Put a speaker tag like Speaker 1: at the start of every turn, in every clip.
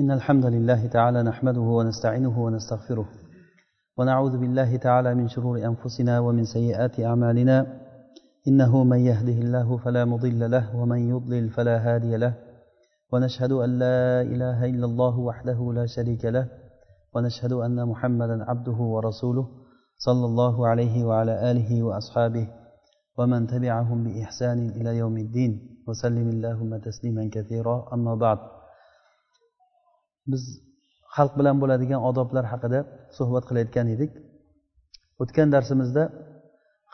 Speaker 1: إن الحمد لله تعالى نحمده ونستعينه ونستغفره ونعوذ بالله تعالى من شرور أنفسنا ومن سيئات أعمالنا. إنه من يهده الله فلا مضل له ومن يضلل فلا هادي له. ونشهد أن لا إله إلا الله وحده لا شريك له. ونشهد أن محمدا عبده ورسوله صلى الله عليه وعلى آله وأصحابه ومن تبعهم بإحسان إلى يوم الدين. وسلم اللهم تسليما كثيرا. أما بعد. Biz xalq bilan bo'ladigan odoblar haqida suhbat qilayotgan edik. O'tgan darsimizda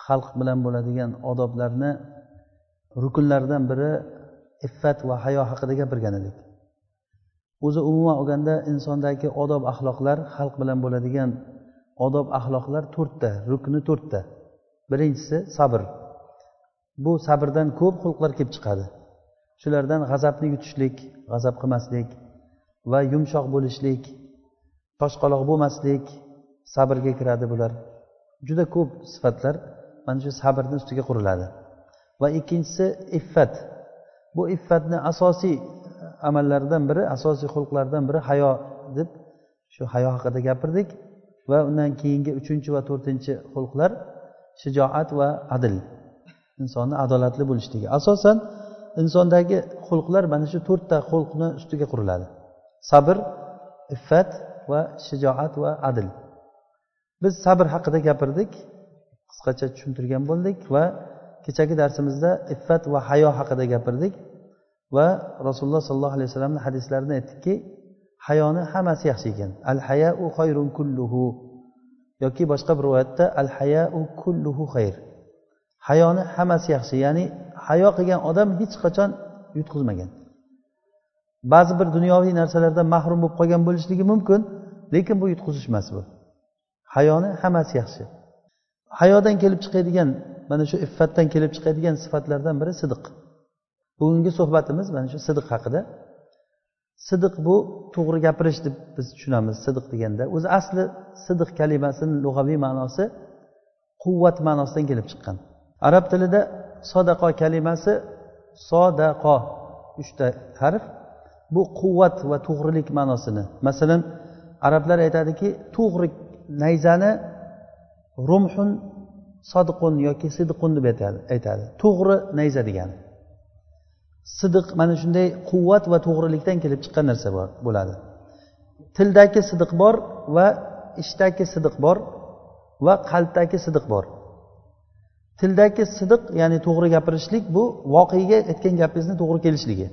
Speaker 1: xalq bilan bo'ladigan odoblarni rukunlaridan biri iffat va hayo haqida gapirgan edik. O'zi umuman olganda insondagi odob axloqlar xalq bilan bo'ladigan odob axloqlar to'rtta rukni to'rtta. Birinchisi sabr. Bu sabrdan ko'p xulqlar kelib chiqadi. Shulardan g'azabni yutishlik g'azab qilmaslik va yumshoq bo'lishlik toshqaloq bo'lmaslik sabrga kiradi bular. Juda ko'p sifatlar mana shu sabrni ustiga quriladi. Va ikkinchisi iffat. Bu iffatni asosiy amallaridan biri asosiy xulqlardan biri hayo deb shu hayo haqida gapirdik va undan keyingi uchinchi va to'rtinchi xulqlar shijoat va adl insonni adolatli bo'lishligi. Asosan insondagi xulqlar mana shu to'rtta xulqni ustiga quriladi. Sabr iffat va shijoat va adl biz sabr haqida gapirdik qisqacha tushuntirgan bo'ldik va kechagi darsimizda iffat va hayo haqida gapirdik va rasululloh sollallohu alayhi vasallamni hadislarini aytdikki hayoni hammasi yaxshi ekan. Al hayau xayrun kulluhu. Yoki boshqa bir rivoyatda al hayau kulluhu xayr. Hayoni hammasi yaxshi ya'ni hayo qilgan odam hech qachon yutqizmagan. Ba'zi bir dunyoviy narsalardan mahrum bo'lib qolgan bo'lishligi mumkin lekin bu yutqizish emas bu hayoni hammasi yaxshi. Hayodan kelib chiqadigan mana shu iffatdan kelib chiqadigan sifatlardan biri sidiq. Bugungi suhbatimiz mana shu sidiq haqida. Sidiq bu to'g'ri gapirish deb biz tushunamiz sidiq deganda. O'zi asli sidiq kalimasini lug'aviy ma'nosi quvvat ma'nosidan kelib chiqqan. Arab tilida sodaqo kalimasi sodaqo uchta harf. Bu quvvat va to'g'rilik ma'nosini. Masalan arablar aytadiki to'g'ri nayzani rumhun sodiqun yoki sidiqun deb aytadi to'g'ri nayza degani. Sidiq mana shunday quvvat va to'g'rilikdan kelib chiqqan narsa bor bo'ladi. Tildagi sidiq bor va ishdagi sidiq bor va qalbdagi sidiq bor. Tildagi sidiq ya'ni to'g'ri gapirishlik bu voqega aytgan gapingizni to'g'ri kelishligi.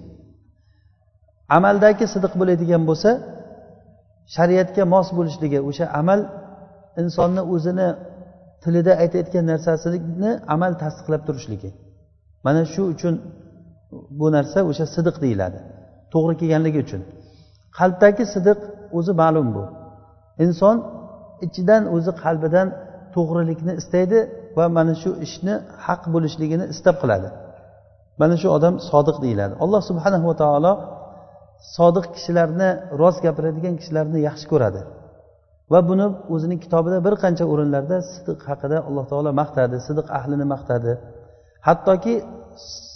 Speaker 1: Amaldagi sidiq bo'ladigan bo'lsa shariatga mos bo'lishligi o'sha amal insonni o'zini tilida aytayotgan narsasini amal tasdiqlab turishligi. Mana shu uchun bu narsa o'sha sidiq deyiladi. To'g'ri kelganligi uchun. Qalbdagi sidiq o'zi ma'lum bu. Inson ichidan o'zi qalbidan to'g'rilikni istaydi va mana shu ishni haq bo'lishligini istab qiladi. Mana shu odam sodiq deyiladi. Alloh subhanahu va taolo sodiq kishilarni rost gapiradigan kishilarni yaxshi ko'radi. Va buni o'zining kitobida bir qancha o'rinlarda sidiq haqida alloh taolo maqtadi sidiq ahlini maqtadi. Hattoki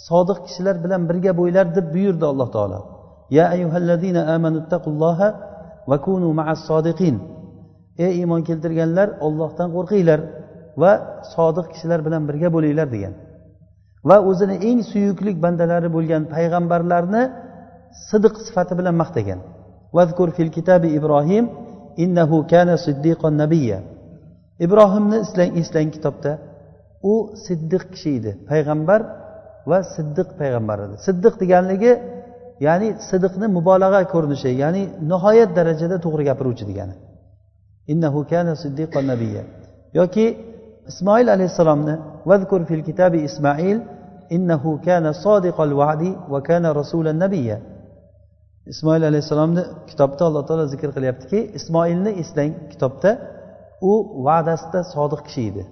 Speaker 1: sodiq kishilar bilan birga bo'ylar deb buyurdi alloh taolo. Ya ayyuhallazina amanuttaqulloha va kunu ma'as sodiqin. Ey iymon keltirganlar ollohdan qo'rqinglar va sodiq kishilar bilan birga bo'linglar degan. Va o'zini eng suyukli bandalari bo'lgan payg'ambarlarni sidiq sifati bilan maqtagan vazkur fil kitabi ibrohim innahu kana siddiqon nabiyya. Ibrohimni eslang eslang kitobda. U siddiq kishi edi payg'ambar va siddiq payg'ambar edi. Siddiq deganligi ya'ni sidiqni mubolag'a ko'rinishi ya'ni nihoyat darajada to'g'ri gapiruvchi degani. Innahu kana siddiqon nabiyya. Yoki ismoil alayhissalomni vazkur fil kitabi ismoil innahu kana sodiqal va'di va kana rasulan nabiyya. Ismoil alayhissalomni kitobda alloh taolo zikr qilyaptiki ismoilni eslang kitobda u va'dasida sodiq kishi edi.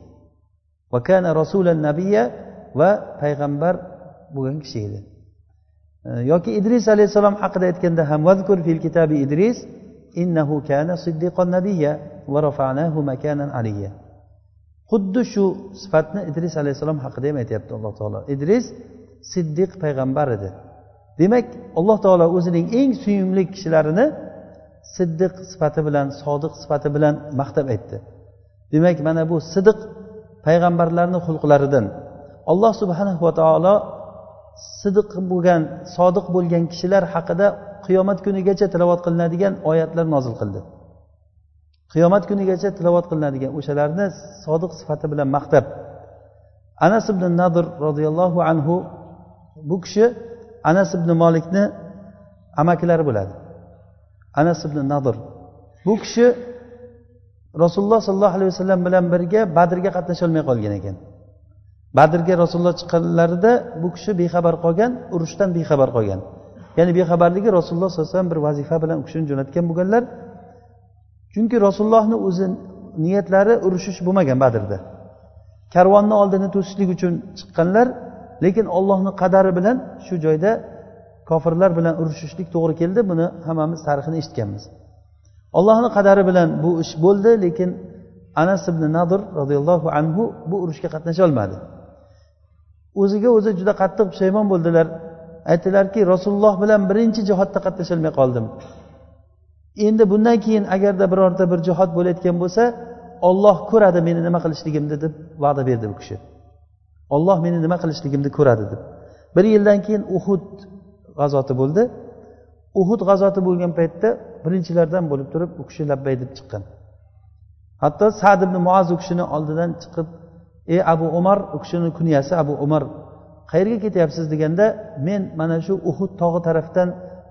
Speaker 1: Va kana rasulan nabiya va payg'ambar bo'lgan kishi edi. E, yoki idris alayhissalom haqida aytganda ham vazkur fil kitabi idris innahu kana siddiqon nabiya va rafa'nahu makanan aliyya. Xuddi shu sifatni idris alayhissalom haqida ham aytyapti alloh taolo. Idris siddiq payg'ambar edi. Demak alloh taolo o'zining eng suyumli kishilarini siddiq sifati bilan sodiq sifati bilan maqtab aytdi. Demak mana bu sidiq payg'ambarlarni xulqlaridan alloh subhanahu va taolo sidiq bo'lgan sodiq bo'lgan kishilar haqida qiyomat kunigacha tilovat qilinadigan oyatlar nozil qildi. Qiyomat kunigacha tilovat qilinadigan o'shalarni sodiq sifati bilan maqtab anas ibn nadir roziyallohu anhu bu kishi anas ibn molikni amakilari bo'ladi. Anas ibn nadir bu kishi rasululloh sollallohu alayhi vasallam bilan birga badrga qatnasholmay qolgan ekan. Badrga rasululloh chiqqanlarida bu kishi bexabar qolgan urushdan bexabar qolgan. Ya'ni bexabarligi rasululloh sollallohu alayhi vasallam bir vazifa bilan u kishini jo'natgan bo'lganlar. Chunki rasulullohni o'zi niyatlari urushish bo'lmagan badrda. Karvonni oldini to'sishlik uchun chiqqanlar lekin ollohni qadari bilan shu joyda kofirlar bilan urushishlik to'g'ri keldi. Buni hammamiz tarixini eshitganmiz. Allohni qadari bilan bu ish bo'ldi lekin anas ibn nadir roziyallohu anhu bu urushga qatnasha olmadi. O'ziga o'zi juda qattiq pushaymon bo'ldilar. Aytdilarki rasululloh bilan birinchi jihodda qatnasholmay qoldim. Endi bundan keyin agarda birorta bir jihod bo'layotgan bo'lsa olloh ko'radi meni nima qilishligimni deb va'da berdi bu kishi. Olloh meni nima qilishligimni ko'radi deb. Bir yildan keyin uhud g'azoti bo'ldi. Uhud g'azoti bo'lgan paytda birinchilardan bo'lib turib u kishi labbay deb chiqqan. Hatto sad ibn muaz u kishini oldidan chiqib ey abu umar u kishini kunyasi abu umar qayerga ketyapsiz? deganda men mana shu uhud tog'i tarafdan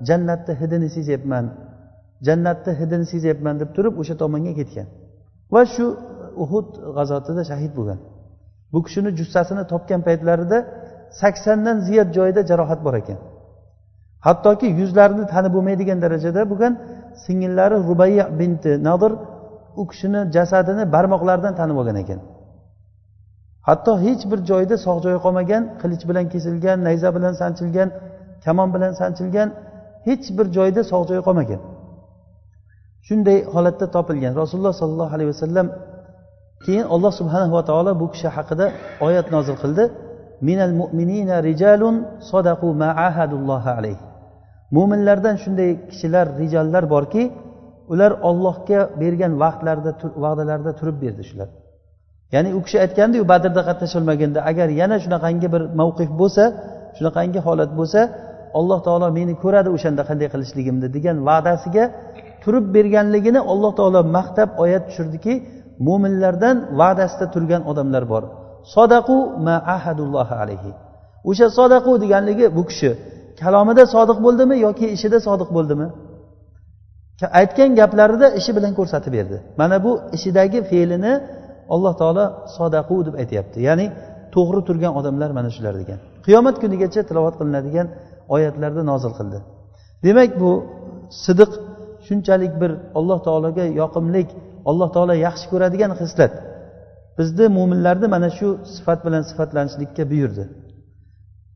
Speaker 1: jannatni hidini sezyapman jannatni hidini sezyapman deb turib o'sha tomonga ketgan. Va shu uhud g'azotida shahid bo'lgan. Bu kishini jussasini topgan paytlarida saksondan ziyod joyida jarohat bor ekan. Hattoki yuzlarini tanib bo'lmaydigan darajada bo'lgan singillari rubayya binti nadir u kishini jasadini barmoqlaridan tanib olgan ekan. Hatto hech bir joyda sog' joyi qolmagan qilich bilan kesilgan nayza bilan sanchilgan kamon bilan sanchilgan hech bir joyda sog' joyi qolmagan. Shunday holatda topilgan. Rasululloh sollallohu alayhi vasallam keyin alloh subhanahu va taolo bu kishi haqida oyat nozil qildi. Minal mu'minina rijalun sadaqu ma ahadullohi alayhi mo'minlardan shunday kishilar rijollar borki ular ollohga bergan vaqtlarida va'dalarida turib berdi shular. Ya'ni u kishi aytgandiyu badrda qatnasholmaganda agar yana shunaqangi bir mavqif bo'lsa shunaqangi holat bo'lsa alloh taolo meni ko'radi o'shanda qanday qilishligimni degan va'dasiga turib berganligini alloh taolo maqtab oyat tushirdiki mo'minlardan va'dasida turgan odamlar bor. Sodaqu ma ahadullohi alayhi. O'sha sodaqu deganligi bu kishi kalomida sodiq bo'ldimi yoki ishida sodiq bo'ldimi? Aytgan gaplarida ishi bilan ko'rsatib berdi. Mana bu ishidagi fe'lini alloh taolo sodaqu deb aytyapti. Ya'ni to'g'ri turgan odamlar mana shular degan. Qiyomat kunigacha tilovat qilinadigan oyatlarni nozil qildi. Demak bu sidiq shunchalik bir alloh taologa yoqimlik alloh taolo yaxshi ko'radigan xislat. Bizni mo'minlarni mana shu sifat bilan sifatlanishlikka buyurdi.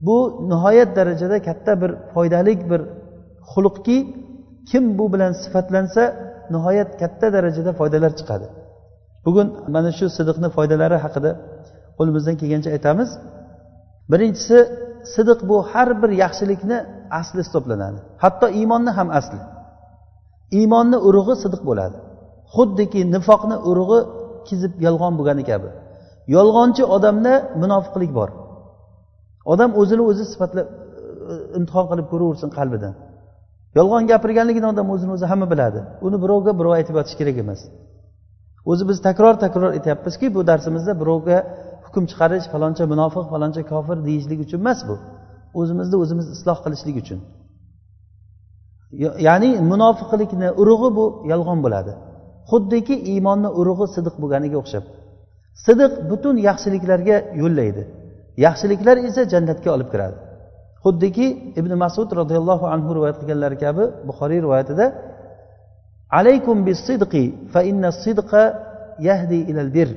Speaker 1: Bu nihoyat darajada katta bir foydali bir xulqki kim bu bilan sifatlansa nihoyat katta darajada foydalar chiqadi. Bugun mana shu sidiqni foydalari haqida qo'limizdan kelgancha aytamiz. Birinchisi sidiq bu har bir yaxshilikni asli hisoblanadi. Hatto iymonni ham asli. Iymonni urug'i sidiq bo'ladi. Xuddiki nifoqni urug'i kizib yolg'on bo'lgani kabi. Yolg'onchi odamda munofiqlik bor. Odam o'zini o'zi sifatlab e, imtihon qilib ko'raversin qalbidan. Yolg'on gapirganligini odam o'zini o'zi hamma biladi. Uni birovga birov aytib yotish kerak emas. O'zi biz takror takror aytyapmizki bu darsimizda birovga hukm chiqarish faloncha munofiq faloncha kofir deyishlik uchun emas bu. O'zimizni o'zimiz isloh qilishlik uchun. Ya'ni munofiqlikni urug'i bu yolg'on bo'ladi. Xuddiki iymonni urug'i sidiq bo'lganiga o'xshab. Sidiq butun yaxshiliklarga yo'llaydi. Yaxshiliklar esa jannatga olib kiradi. Xuddiki ibn masud roziyallohu anhu rivoyat qilganlari kabi buxoriy rivoyatida alaykum bisidqi fa inna sidqa yahdi ilal bir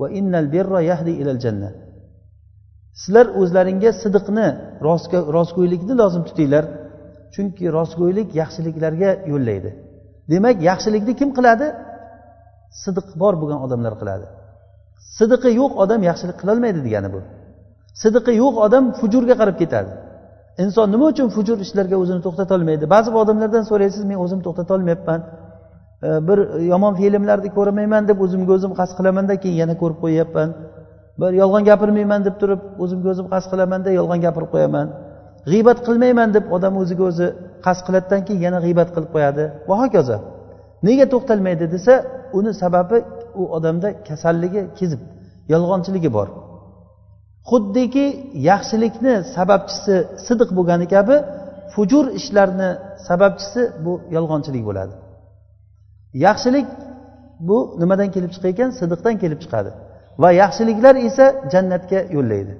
Speaker 1: va innal birra yahdi ilal janna. Sizlar o'zlaringga sidiqni rostgo'ylikni lozim tutinglar chunki rostgo'ylik yaxshiliklarga yo'llaydi. Demak yaxshilikni kim qiladi? Sidiq bor bo'lgan odamlar qiladi. Sidiqi yo'q odam yaxshilik qilolmaydi degani bu. Sidiqi yo'q odam fujurga qarab ketadi. Inson nima uchun fujur ishlarga o'zini to'xtatolmaydi? Ba'zi odamlardan so'raysiz men o'zim to'xtatolmayapman. E, bir yomon filmlarni ko'rmayman deb o'zimga o'zim qasd qilamanda keyin yana ko'rib qo'yyapman. Bir yolg'on gapirmayman deb turib o'zimga o'zim qasd qilamanda yolg'on gapirib qo'yaman. G'iybat qilmayman deb odam o'ziga o'zi qasd qiladidan keyin yana g'iybat qilib qo'yadi. Va hokazo nega to'xtalmaydi desa uni sababi u odamda kasalligi kezib yolg'onchiligi bor. Xuddiki yaxshilikni sababchisi sidiq bo'lgani kabi fujur ishlarni sababchisi bu yolg'onchilik bo'ladi. Yaxshilik bu nimadan kelib chiqar ekan? Sidiqdan kelib chiqadi. Va yaxshiliklar esa jannatga yo'llaydi.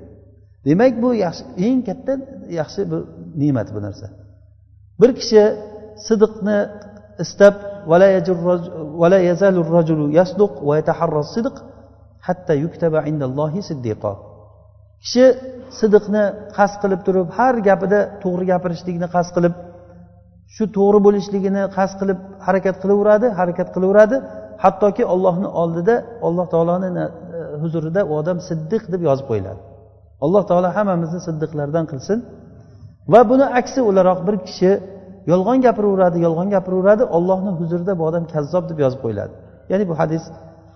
Speaker 1: Demak bu yaxshi eng katta yaxshi bir ne'mat bu narsa. bir kishi sidiqni istab kishi sidiqni qasd qilib turib har gapida to'g'ri gapirishlikni qasd qilib shu to'g'ri bo'lishligini qasd qilib harakat qilaveradi harakat qilaveradi. Hattoki ollohni oldida alloh taoloni e, huzurida u odam siddiq deb yozib qo'yiladi. Alloh taolo hammamizni siddiqlardan qilsin. Va buni aksi o'laroq bir kishi yolg'on gapiraveradi yolg'on gapiraveradi ollohni huzurida bu odam kazzob deb yozib qo'yiladi. Ya'ni bu hadis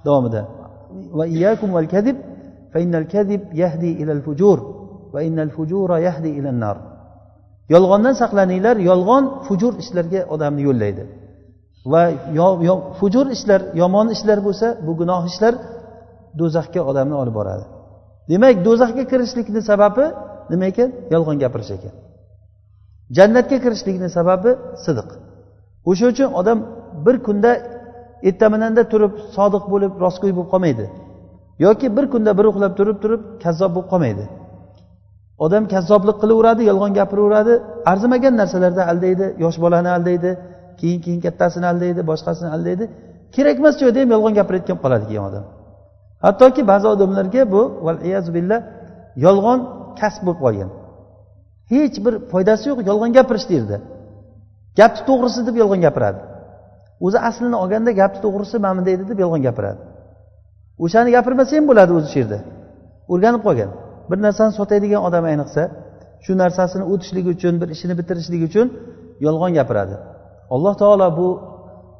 Speaker 1: davomida. Va iyakum val kadib kadib yahdi ilal fujur va innal fujura yahdi ilan nar. Yolg'ondan saqlaninglar yolg'on fujur ishlarga odamni yo'llaydi. Va fujur ishlar yomon ishlar bo'lsa bu gunoh ishlar do'zaxga odamni olib boradi. Demak do'zaxga kirishlikni sababi nima ekan? Yolg'on gapirish ekan. Jannatga kirishlikni sababi sidiq. O'sha uchun odam bir kunda ertaminanda turib sodiq bo'lib rostgo'y bo'lib qolmaydi. Yoki bir kunda bir uxlab turib turib kazzob bo'lib qolmaydi. Odam kazzoblik qilaveradi yolg'on gapiraveradi arzimagan narsalarda aldaydi yosh bolani aldaydi keyin keyin kattasini aldaydi boshqasini aldaydi. Kerakmas joyda ham yolg'on gapirayotgan qoladi keyin odam. Hattoki ba'zi odamlarga bu billah yolg'on kasb bo'lib qolgan. Hech bir foydasi yo'q yolg'on gapirish yerda gapni to'g'risi deb yolg'on gapiradi. O'zi aslini olganda gapni to'g'risi mana bunday edi deb yolg'on gapiradi. O'shani gapirmasa ham bo'ladi o'zi shu yerda. O'rganib qolgan. Bir narsani sotadigan odam ayniqsa shu narsasini o'tishligi uchun bir ishini bitirishligi uchun yolg'on gapiradi. Alloh taolo bu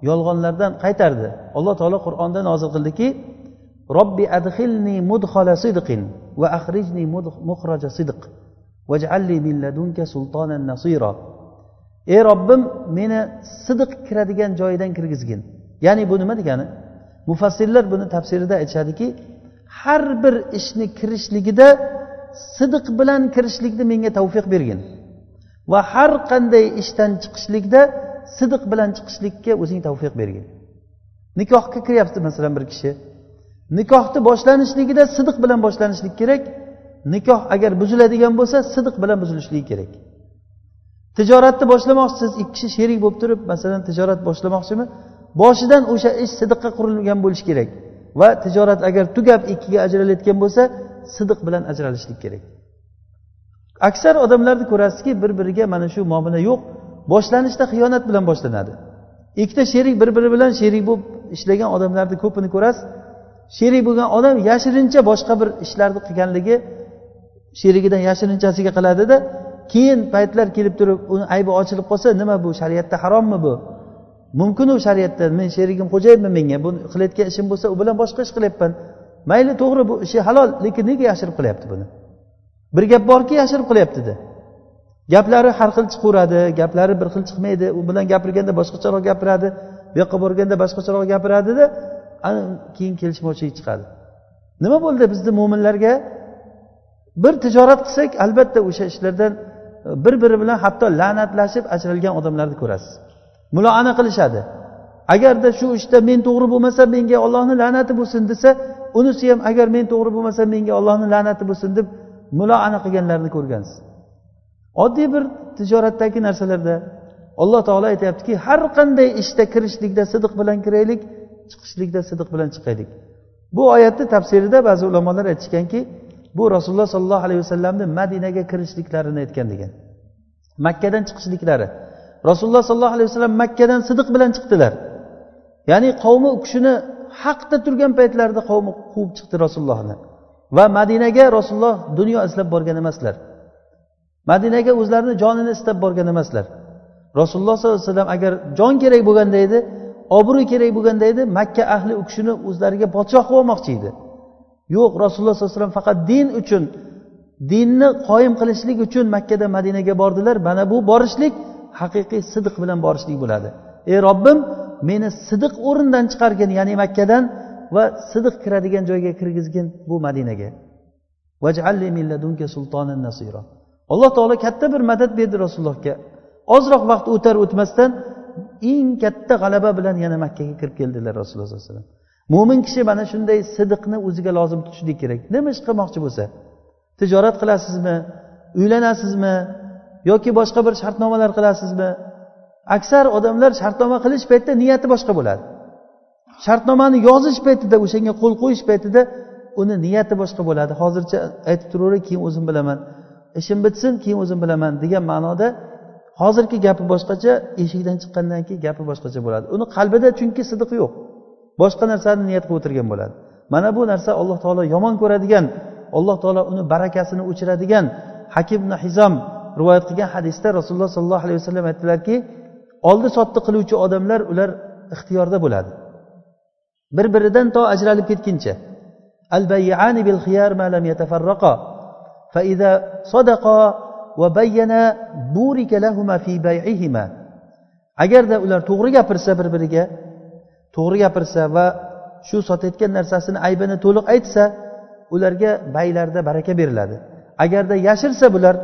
Speaker 1: yolg'onlardan qaytardi. Alloh taolo qur'onda nozil qildiki robbi adhilni mudhola sidqin va axrijni muhroja sidq. Ey robbim meni sidiq kiradigan joyidan kirgizgin. Ya'ni bu nima degani? Mufassirlar buni tafsirida aytishadiki har bir ishni kirishligida sidiq bilan kirishlikni menga tavfiq bergin. Va har qanday ishdan chiqishlikda sidiq bilan chiqishlikka o'zing tavfiq bergin. Nikohga kiryapti masalan bir kishi. Nikohni boshlanishligida sidiq bilan boshlanishlik kerak. Nikoh agar buziladigan bo'lsa sidiq bilan buzilishligi kerak. Tijoratni boshlamoqchisiz ikki kishi sherik bo'lib turib masalan tijorat boshlamoqchimi? Boshidan o'sha ish sidiqqa qurilgan bo'lishi kerak. Va tijorat agar tugab ikkiga ajralayotgan bo'lsa sidiq bilan ajralishlik kerak. Aksar odamlarni ko'rasizki bir biriga mana shu muomala yo'q boshlanishda xiyonat bilan boshlanadi. Ikkita sherik bir biri bilan sherik bo'lib ishlagan odamlarni ko'pini ko'rasiz sherik bo'lgan odam yashirincha boshqa bir ishlarni qilganligi sherigidan yashirinchasiga qiladida keyin paytlar kelib turib uni aybi ochilib qolsa nima bu shariatda harommi bu? Mumkinu shariatda men sherigim xo'jayinmi menga? Bu qilayotgan ishim bo'lsa u bilan boshqa ish qilyapman. Mayli to'g'ri bu ishi halol lekin nega yashirib qilyapti buni? Bir gap borki yashirib qilyaptida. Gaplari har xil chiqaveradi gaplari bir xil chiqmaydi. U bilan gapirganda boshqacharoq gapiradi bu yoqqa borganda boshqacharoq gapiradida keyin kelishmovchilik chiqadi. Nima bo'ldi bizni mo'minlarga bir tijorat qilsak albatta o'sha ishlardan e, bir biri bilan hatto la'natlashib ajralgan odamlarni ko'rasiz. Muloana qilishadi. Agarda shu ishda men to'g'ri bo'lmasam menga ollohni la'nati bo'lsin desa unisi ham agar men to'g'ri bo'lmasam menga ollohni la'nati bo'lsin deb muloana qilganlarni ko'rgansiz. Oddiy bir tijoratdagi narsalarda alloh taolo aytyaptiki har qanday ishda kirishlikda sidiq bilan kiraylik chiqishlikda sidiq bilan chiqaylik. Bu oyatni tafsirida ba'zi ulamolar aytishganki bu rasululloh sollallohu alayhi vasallamni madinaga kirishliklarini aytgan degan. Makkadan chiqishliklari. Rasululloh sollallohu alayhi vasallam makkadan sidiq bilan chiqdilar. Ya'ni qavmi u kishini haqda turgan paytlarida qavmi quvib chiqdi rasulullohni. Va madinaga rasululloh dunyo izlab borgan emaslar. Madinaga o'zlarini jonini istab borgan emaslar. Rasululloh sollallohu alayhi vasallam agar jon kerak bo'lganda edi obro' kerak bo'lganda edi makka ahli u kishini o'zlariga podshoh qilib olmoqchi edi. Yo'q rasululloh sollallohu alayhi vasallam faqat din uchun dinni qoyim qilishlik uchun makkada madinaga bordilar. Mana bu borishlik haqiqiy sidiq bilan borishlik bo'ladi. Ey robbim meni sidiq o'rindan chiqargin ya'ni makkadan va sidiq kiradigan joyga kirgizgin bu madinaga. Alloh taolo katta bir madad berdi rasulullohga. Ozroq vaqt o'tar o'tmasdan eng katta g'alaba bilan yana makkaga kirib keldilar rasululloh sallallohu alayhi vasallam. Mo'min kishi mana shunday sidiqni o'ziga lozim tutishlik kerak. Nima ish qilmoqchi bo'lsa? Tijorat qilasizmi? Uylanasizmi? Yoki boshqa bir shartnomalar qilasizmi? Aksar odamlar shartnoma qilish paytida niyati boshqa bo'ladi. Shartnomani yozish paytida o'shanga qo'l qo'yish paytida uni niyati boshqa bo'ladi. Hozircha aytib turaveray keyin o'zim bilaman. Ishim bitsin keyin o'zim bilaman degan ma'noda hozirgi gapi boshqacha eshikdan chiqqandan keyin gapi boshqacha bo'ladi. Uni qalbida chunki sidiq yo'q. Boshqa narsani niyat qilib o'tirgan bo'ladi. Mana bu narsa alloh taolo yomon ko'radigan alloh taolo uni barakasini o'chiradigan hakim hizom rivoyat qilgan hadisda rasululloh sollallohu alayhi vasallam aytdilarki oldi sotdi qiluvchi odamlar ular ixtiyorda bo'ladi. Bir biridan to ajralib ketguncha al bayyani bil xiyar ma lam yatafarraqa fa idza sadaqa va bayyana burika fi bay'ihima. Agarda ular to'g'ri gapirsa bir biriga to'g'ri gapirsa va shu sotayotgan narsasini aybini to'liq aytsa ularga baylarda baraka beriladi. Agarda yashirsa bular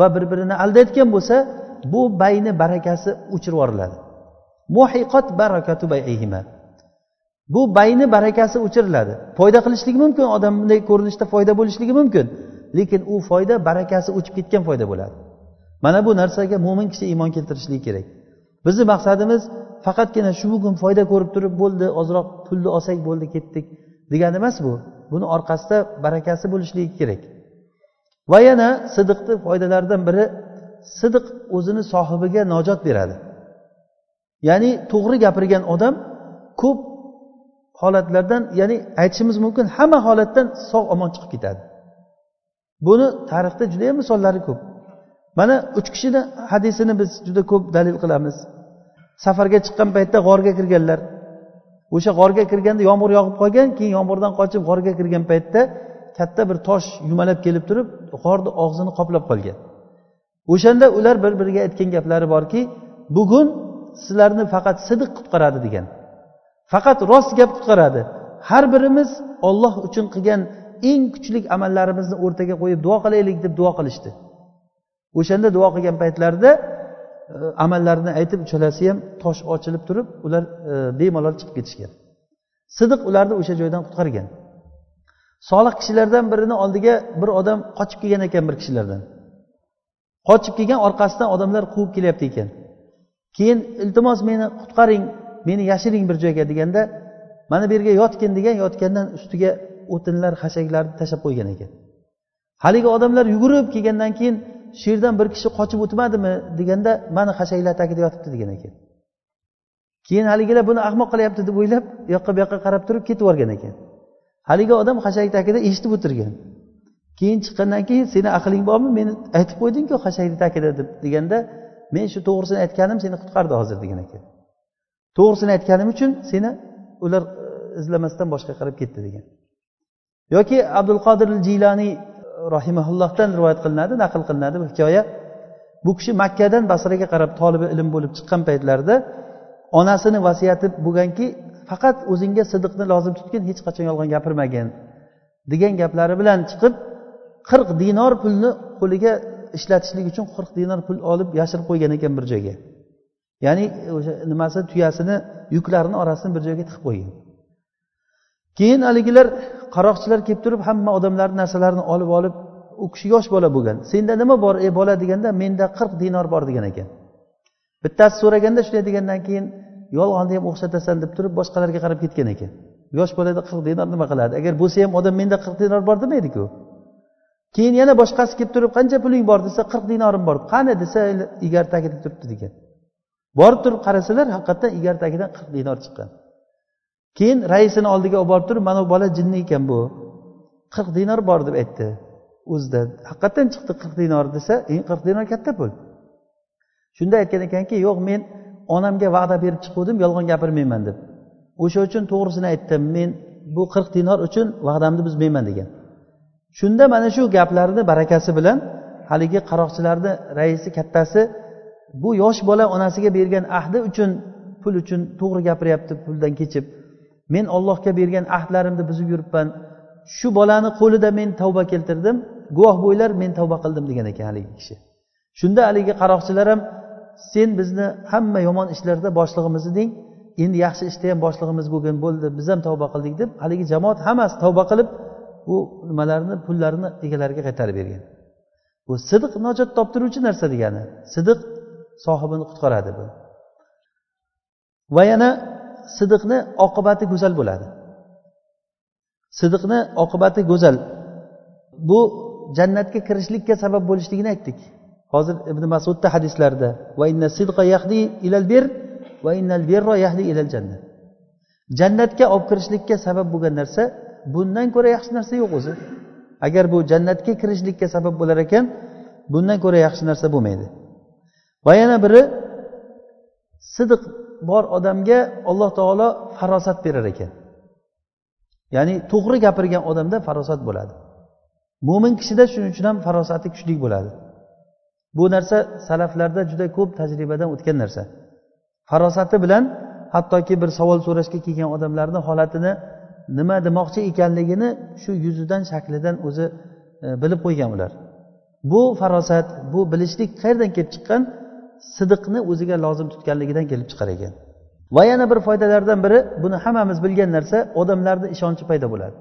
Speaker 1: va bir birini aldayotgan bo'lsa bu bayni barakasi o'chirib yuboriladi. Muhiqot barakatu bayihima. Bu bayni barakasi o'chiriladi foyda qilishligi mumkin odam bunday ko'rinishda foyda bo'lishligi mumkin lekin u foyda barakasi o'chib ketgan foyda bo'ladi. Mana bu narsaga mo'min kishi iymon keltirishligi kerak. Bizni maqsadimiz faqatgina shu bugun foyda ko'rib turib bo'ldi ozroq pulni olsak bo'ldi ketdik degani emas bu. Buni orqasida barakasi bo'lishligi kerak. Va yana sidiqni foydalaridan biri sidiq o'zini sohibiga najot beradi. Ya'ni to'g'ri gapirgan odam ko'p holatlardan ya'ni aytishimiz mumkin hamma holatdan sog' omon chiqib ketadi. Buni tarixda judayam misollari ko'p. Mana uch kishini hadisini biz juda ko'p dalil qilamiz. Safarga chiqqan paytda g'orga kirganlar. O'sha g'orga kirganda yomg'ir yog'ib qolgan keyin yomg'irdan qochib g'orga kirgan paytda katta bir tosh yumalab kelib turib g'orni og'zini qoplab qolgan. O'shanda ular bir biriga aytgan gaplari borki bugun sizlarni faqat sidiq qutqaradi degan. Faqat rost gap qutqaradi har birimiz olloh uchun qilgan eng kuchli amallarimizni o'rtaga qo'yib duo qilaylik deb duo qilishdi. O'shanda duo qilgan paytlarida E, amallarini aytib uchalasi ham tosh ochilib turib ular e, bemalol chiqib ketishgan. Sidiq ularni o'sha joydan qutqargan. Solih kishilardan birini oldiga bir odam qochib kelgan ekan bir kishilardan. Qochib kelgan orqasidan odamlar quvib kelyapti ekan. Keyin iltimos meni qutqaring meni yashiring bir joyga deganda mana bu yerga yotgin degan yotgandan ustiga o'tinlar xashaklarni tashlab qo'ygan ekan. Haligi odamlar yugurib kelgandan keyin shu yerdan bir kishi qochib o'tmadimi deganda mana hashanglar tagida yotibdi degan ekan. Keyin haligilar buni ahmoq qilyapti deb o'ylab u yoqqa bu yoqqa qarab turib ketib yuborgan ekan. Haligi odam hashang tagida eshitib o'tirgan. Keyin chiqqandan keyin seni aqling bormi? Meni aytib qo'ydingku hashangni tagida deb deganda men shu to'g'risini aytganim seni qutqardi hozir degan ekan. To'g'risini aytganim uchun seni ular e, izlamasdan boshqa qarab ketdi degan. Yoki abdul qodir jiylaniy rohimaullohdan rivoyat qilinadi naql qilinadi bu hikoya. Bu kishi makkadan basraga qarab tolibi ilm bo'lib chiqqan paytlarida onasini vasiyati bo'lganki faqat o'zingga sidiqni lozim tutgin hech qachon yolg'on gapirmagin degan gaplari bilan chiqib qirq dinor pulni qo'liga ishlatishlik uchun qirq dinor pul olib yashirib qo'ygan ekan bir joyga. Ya'ni o'sha nimasi tuyasini yuklarini orasini bir joyga tiqib qo'ygan. Keyin haligilar qaroqchilar kelib turib hamma odamlarni narsalarini olib olib u kishi yosh bola bo'lgan. Senda nima bor ey bola deganda menda qirq dinor bor degan ekan. Bittasi so'raganda shunday degandan keyin yolg'onni ham o'xshatasan deb turib boshqalarga qarab ketgan ekan. Yosh bolada qirq dinor nima qiladi? Agar bo'lsa ham odam menda qirq dinor bor demaydiku. Keyin yana boshqasi kelib turib qancha puling bor desa qirq dinorim bor. Qani desa igar tagida turibdi degan. Borib turib qarasalar haqiqatdan igar tagidan qirq dinor chiqqan. Keyin raisini oldiga olib borib turib mana bu bola jinni ekan bu. Qirq dinor bor deb aytdi. O'zida haqiqatdan chiqdi qirq dinor desa qirq dinor katta pul. Shunda aytgan ekanki yo'q men onamga va'da berib chiquvdim yolg'on gapirmayman deb. O'sha uchun to'g'risini aytdim men bu qirq dinor uchun va'damni buzmayman degan. Shunda mana shu gaplarni barakasi bilan haligi qaroqchilarni raisi kattasi bu yosh bola onasiga bergan ahdi uchun pul uchun to'g'ri gapiryapti puldan kechib. Men ollohga bergan ahdlarimni buzib yuribman. Shu bolani qo'lida men tavba keltirdim. Guvoh bo'ylar men tavba qildim degan ekan haligi kishi. Shunda haligi qaroqchilar ham sen bizni hamma yomon ishlarda boshlig'imiz eding endi yaxshi ishda ham boshlig'imiz bo'lgin bo'ldi biz ham tavba qildik deb haligi jamoat hammasi tavba qilib bu nimalarni pullarni egalariga qaytarib bergan. Bu sidiq najot toptiruvchi narsa degani. Sidiq sohibini qutqaradi bu. Va yana sidiqni oqibati go'zal bo'ladi. Sidiqni oqibati go'zal. Bu jannatga kirishlikka sabab bo'lishligini aytdik. Hozir ibn masudda hadislarda va inna sidqa yahdi ilal bir va innal birra yahdi ilal janna. Jannatga olib kirishlikka sabab bo'lgan narsa bundan ko'ra yaxshi narsa yo'q o'zi. Agar bu jannatga kirishlikka sabab bo'lar ekan bundan ko'ra yaxshi narsa bo'lmaydi. Va yana biri sidiq bor odamga alloh taolo farosat berar ekan. Ya'ni to'g'ri gapirgan odamda farosat bo'ladi. Mo'min kishida shuning uchun ham farosati kuchli bo'ladi. Bu narsa salaflarda juda ko'p tajribadan o'tgan narsa. Farosati bilan hattoki bir savol so'rashga kelgan odamlarni holatini nima demoqchi ekanligini shu yuzidan shaklidan o'zi e, bilib qo'ygan ular. Bu farosat bu bilishlik qayerdan kelib chiqqan? Sidiqni o'ziga lozim tutganligidan kelib chiqar ekan. Va yana bir foydalardan biri buni hammamiz bilgan narsa odamlarni ishonchi paydo bo'ladi.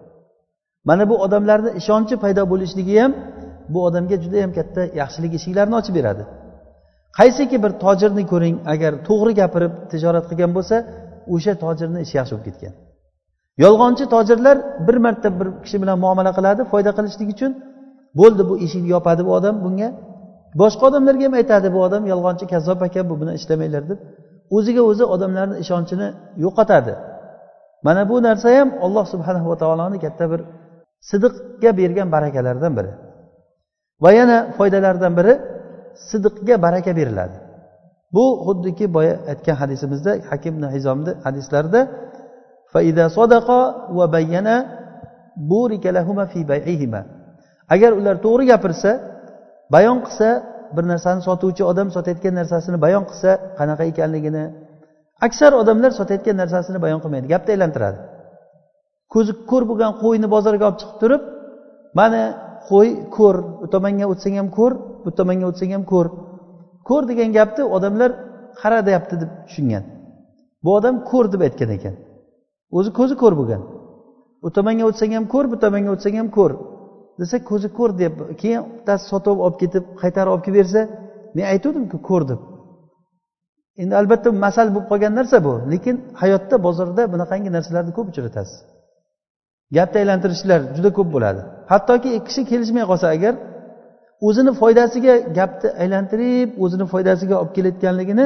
Speaker 1: Mana bu odamlarni ishonchi paydo bo'lishligi ham bu odamga juda yam katta yaxshilik eshiklarini ochib beradi. Qaysiki bir tojirni ko'ring agar to'g'ri gapirib tijorat qilgan bo'lsa o'sha tojirni ishi yaxshi bo'lib ketgan. Yolg'onchi tojirlar bir marta bir kishi bilan muomala qiladi foyda qilishlik uchun. Bo'ldi bu eshikni yopadi bu odam bunga. Boshqa odamlarga ham aytadi bu odam yolg'onchi kazzob ekan bu bilan ishlamanglar deb. O'ziga o'zi odamlarni ishonchini yo'qotadi. Mana bu narsa ham alloh subhanahu va taoloni katta bir sidiqga bergan barakalardan biri. Va yana foydalaridan biri sidiqga baraka beriladi. Bu xuddiki boya aytgan hadisimizda hakim hizomni hadislarida agar ular to'g'ri gapirsa bayon qilsa bir narsani sotuvchi odam sotayotgan narsasini bayon qilsa qanaqa ekanligini aksar odamlar sotayotgan narsasini bayon qilmaydi gapni aylantiradi. Ko'zi ko'r bo'lgan qo'yni bozorga olib chiqib turib mana qo'y ko'r u tomonga o'tsang ham ko'r bu tomonga o'tsang ham ko'r. Ko'r degan gapni odamlar qara deyapti deb tushungan. Bu odam ko'r deb aytgan ekan. O'zi ko'zi ko'r bo'lgan. U tomonga o'tsang ham ko'r bu tomonga o'tsang ham ko'r. Desa ko'zi ko'r deb keyin bittasi sotib olib ketib qaytarib olib kelib bersa men aytuvdimku ko'r deb. Endi albatta masal bo'lib qolgan narsa bu. Lekin hayotda bozorda bunaqangi narsalarni ko'p uchratasiz gapni aylantirishlar juda ko'p bo'ladi. Hattoki ikki kishi kelishmay qolsa agar o'zini foydasiga gapni aylantirib o'zini foydasiga olib kelayotganligini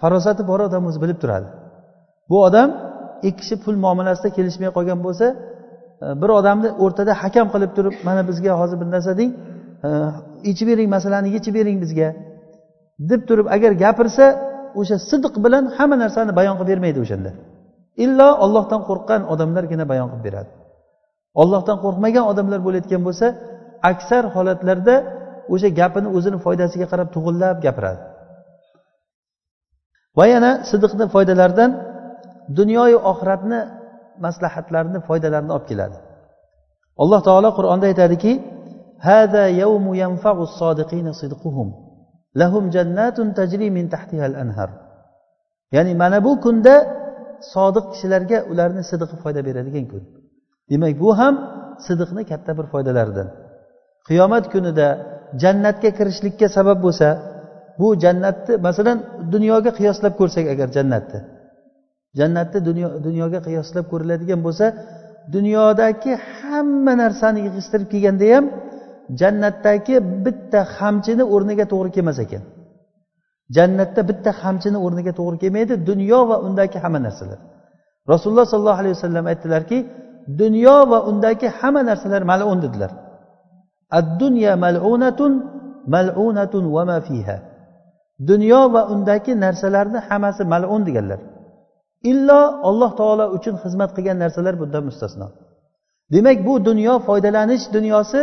Speaker 1: farosati bor odam o'zi bilib turadi. Bu odam ikki kishi pul muomalasida kelishmay qolgan bo'lsa bir odamni o'rtada hakam qilib turib mana bizga hozir bir narsa deng e, ichib bering masalani yechib bering bizga deb turib agar gapirsa o'sha sidiq bilan hamma narsani bayon qilib bermaydi o'shanda. Illo ollohdan qo'rqqan odamlargina bayon qilib beradi. Ollohdan qo'rqmagan odamlar bo'layotgan bo'lsa aksar holatlarda o'sha gapini o'zini foydasiga qarab to'g'irlab gapiradi. Va yana sidiqni foydalaridan dunyoyu oxiratni maslahatlarini foydalarini olib keladi alloh taolo qur'onda aytadiki هذا يوم ينفع الصادقين صدقهم لهم جنات تجري من تحتها الأنهار ya'ni mana bu kunda sodiq kishilarga ularni sidiqi foyda beradigan kun demak bu ham sidiqni katta bir foydalaridan qiyomat kunida jannatga kirishlikka sabab bo'lsa bu jannatni masalan dunyoga qiyoslab ko'rsak agar jannatni jannatni dunyo dunyoga qiyoslab ko'riladigan bo'lsa dunyodagi hamma narsani yig'ishtirib kelganda ham jannatdagi bitta xamchini o'rniga to'g'ri kelmas ekan. Jannatda bitta xamchini o'rniga to'g'ri kelmaydi dunyo va undagi hamma narsalar. Rasululloh sollallohu alayhi vasallam aytdilarki dunyo va undagi hamma narsalar malun dedilar. Ad dunya mal'unatun mal'unatun va ma fiha. Dunyo va undagi narsalarni hammasi mal'un deganlar. Illo alloh taolo uchun xizmat qilgan narsalar bundan mustasno. Demak bu dunyo foydalanish dunyosi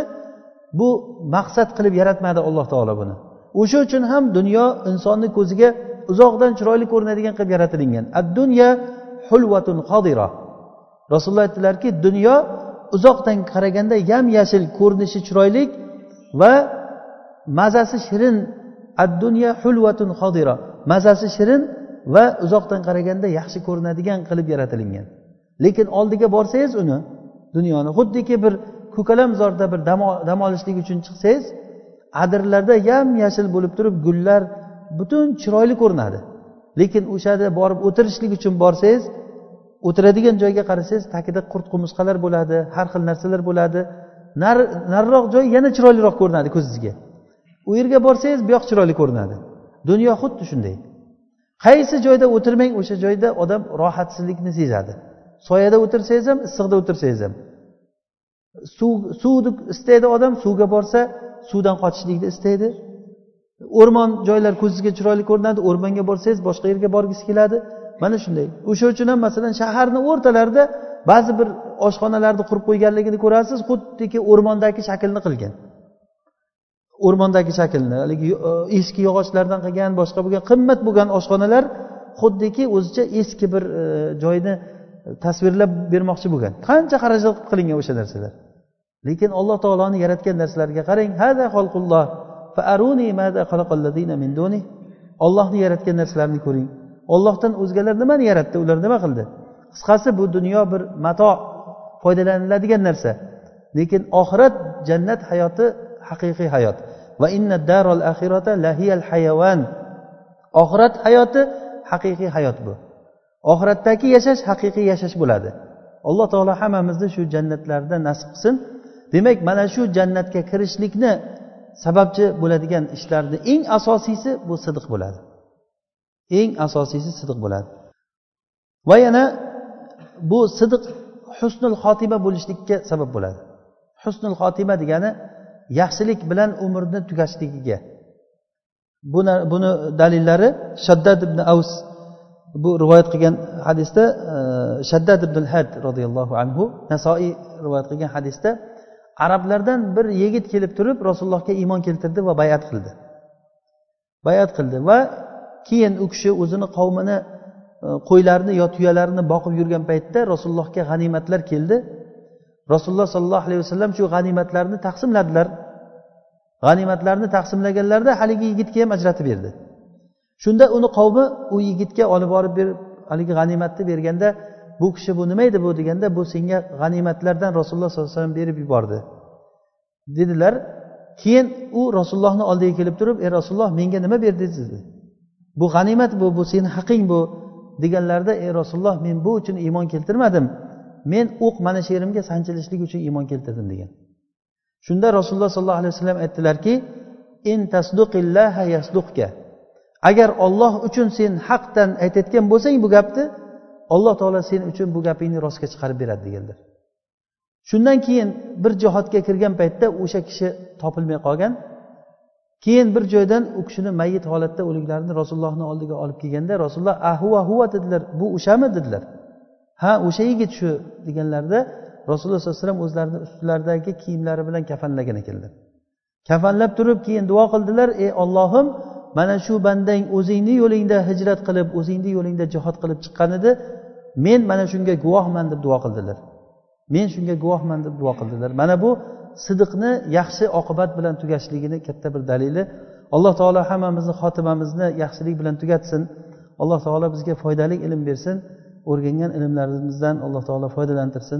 Speaker 1: bu maqsad qilib yaratmadi alloh taolo buni. O'sha uchun ham dunyo insonni ko'ziga uzoqdan chiroyli ko'rinadigan qilib yaratilingan. Ad dunya hulvatun qodira rasululloh aytdilarki dunyo uzoqdan qaraganda yam yashil ko'rinishi chiroyli va mazasi shirin. Ad dunya hulvatun qodira mazasi shirin va uzoqdan qaraganda yaxshi ko'rinadigan qilib yaratilingan lekin oldiga borsangiz uni dunyoni xuddiki bir ko'kalamzorda bir dam olishlik uchun chiqsangiz adirlarda yam yashil bo'lib turib gullar butun chiroyli ko'rinadi. Lekin o'shada borib o'tirishlik uchun borsangiz o'tiradigan joyga qarasangiz tagida qurt qumursqalar bo'ladi har xil narsalar bo'ladi. Nariroq joy yana chiroyliroq ko'rinadi ko'zingizga u yerga borsangiz bu yoq chiroyli ko'rinadi. Dunyo xuddi shunday. Qaysi joyda o'tirmang o'sha joyda odam rohatsizlikni sezadi. Soyada o'tirsangiz ham issiqda o'tirsangiz ham. Suv suvni istaydi odam suvga borsa suvdan qochishlikni istaydi. O'rmon joylar ko'zingizga chiroyli ko'rinadi o'rmonga borsangiz boshqa yerga borgisi keladi. Mana shunday. O'sha uchun ham masalan shaharni o'rtalarida ba'zi bir oshxonalarni qurib qo'yganligini ko'rasiz xuddiki o'rmondagi shaklni qilgan. O'rmondagi shaklni haligi e, eski yog'ochlardan qilgan boshqa bo'lgan qimmat bo'lgan oshxonalar xuddiki o'zicha eski bir e, joyni e, tasvirlab bermoqchi bo'lgan. Qancha xarajat qilingan o'sha narsalar? Lekin alloh taoloni yaratgan narsalarga qarang hada xalqulloh ollohni yaratgan narsalarni ko'ring. Ollohdan o'zgalar nimani yaratdi? Ular nima qildi? Qisqasi bu dunyo bir mato foydalaniladigan narsa. Lekin oxirat jannat hayoti haqiqiy hayot. Va inna darol axirata lahiyal hayavan oxirat hayoti haqiqiy hayot bu. Oxiratdagi yashash haqiqiy yashash bo'ladi. Alloh taolo hammamizni shu jannatlarda nasib qilsin. Demak mana shu jannatga kirishlikni sababchi bo'ladigan ishlarni eng asosiysi bu sidiq bo'ladi. Eng asosiysi sidiq bo'ladi. Va yana bu sidiq husnul xotima bo'lishlikka sabab bo'ladi. Husnul xotima degani yaxshilik bilan umrni tugashligiga buni buni dalillari shaddad ibn avs bu rivoyat qilgan hadisda e, shaddad ibn had roziyallohu anhu nasoiy rivoyat qilgan hadisda arablardan bir yigit kelib turib rasulullohga iymon keltirdi va bayat qildi. Bayat qildi va keyin u kishi o'zini qavmini e, qo'ylarini yo tuyalarini boqib yurgan paytda rasulullohga g'animatlar keldi. Rasululloh sollallohu alayhi vasallam shu g'animatlarni taqsimladilar. G'animatlarni taqsimlaganlarida haligi yigitga ham ajratib berdi. Shunda uni qavmi u yigitga olib borib berib haligi g'animatni berganda bu kishi bu nima edi bu? deganda bu senga g'animatlardan rasululloh sollallohu alayhi vasallam berib yubordi. Dedilar keyin u rasulullohni oldiga kelib turib ey rasululloh menga nima berdingiz? dedi. Bu g'animat bu bu seni haqing bu deganlarida ey rasululloh men bu uchun iymon keltirmadim. Men o'q mana shu yerimga sanchilishlik uchun iymon keltirdim degan. Shunda rasululloh sollallohu alayhi vasallam aytdilarki in tasduqillaha yasduqka. Agar olloh uchun sen haqdan aytayotgan bo'lsang bu gapni alloh taolo sen uchun bu gapingni rostga chiqarib beradi deganlar. Shundan keyin bir jihodga kirgan paytda o'sha kishi topilmay qolgan. Keyin bir joydan u kishini mayit holatda o'liklarini rasulullohni oldiga olib kelganda rasululloh ahuva huva dedilar. Bu o'shami? dedilar. Ha o'sha yigit shu deganlarida rasululloh sallallohu alayhi vasallam o'zlarini ustlaridagi kiyimlari bilan kafanlagan ekanlar kafanlab turib keyin duo qildilar ey ollohim mana shu bandang o'zingni yo'lingda hijrat qilib o'zingni yo'lingda jihod qilib chiqqan edi. Men mana shunga guvohman deb duo qildilar. Men shunga guvohman deb duo qildilar. Mana bu sidiqni yaxshi oqibat bilan tugashligini katta bir dalili. Alloh taolo hammamizni xotimamizni yaxshilik bilan tugatsin. Alloh taolo bizga foydali ilm bersin. O'rgangan ilmlarimizdan alloh taolo foydalantirsin.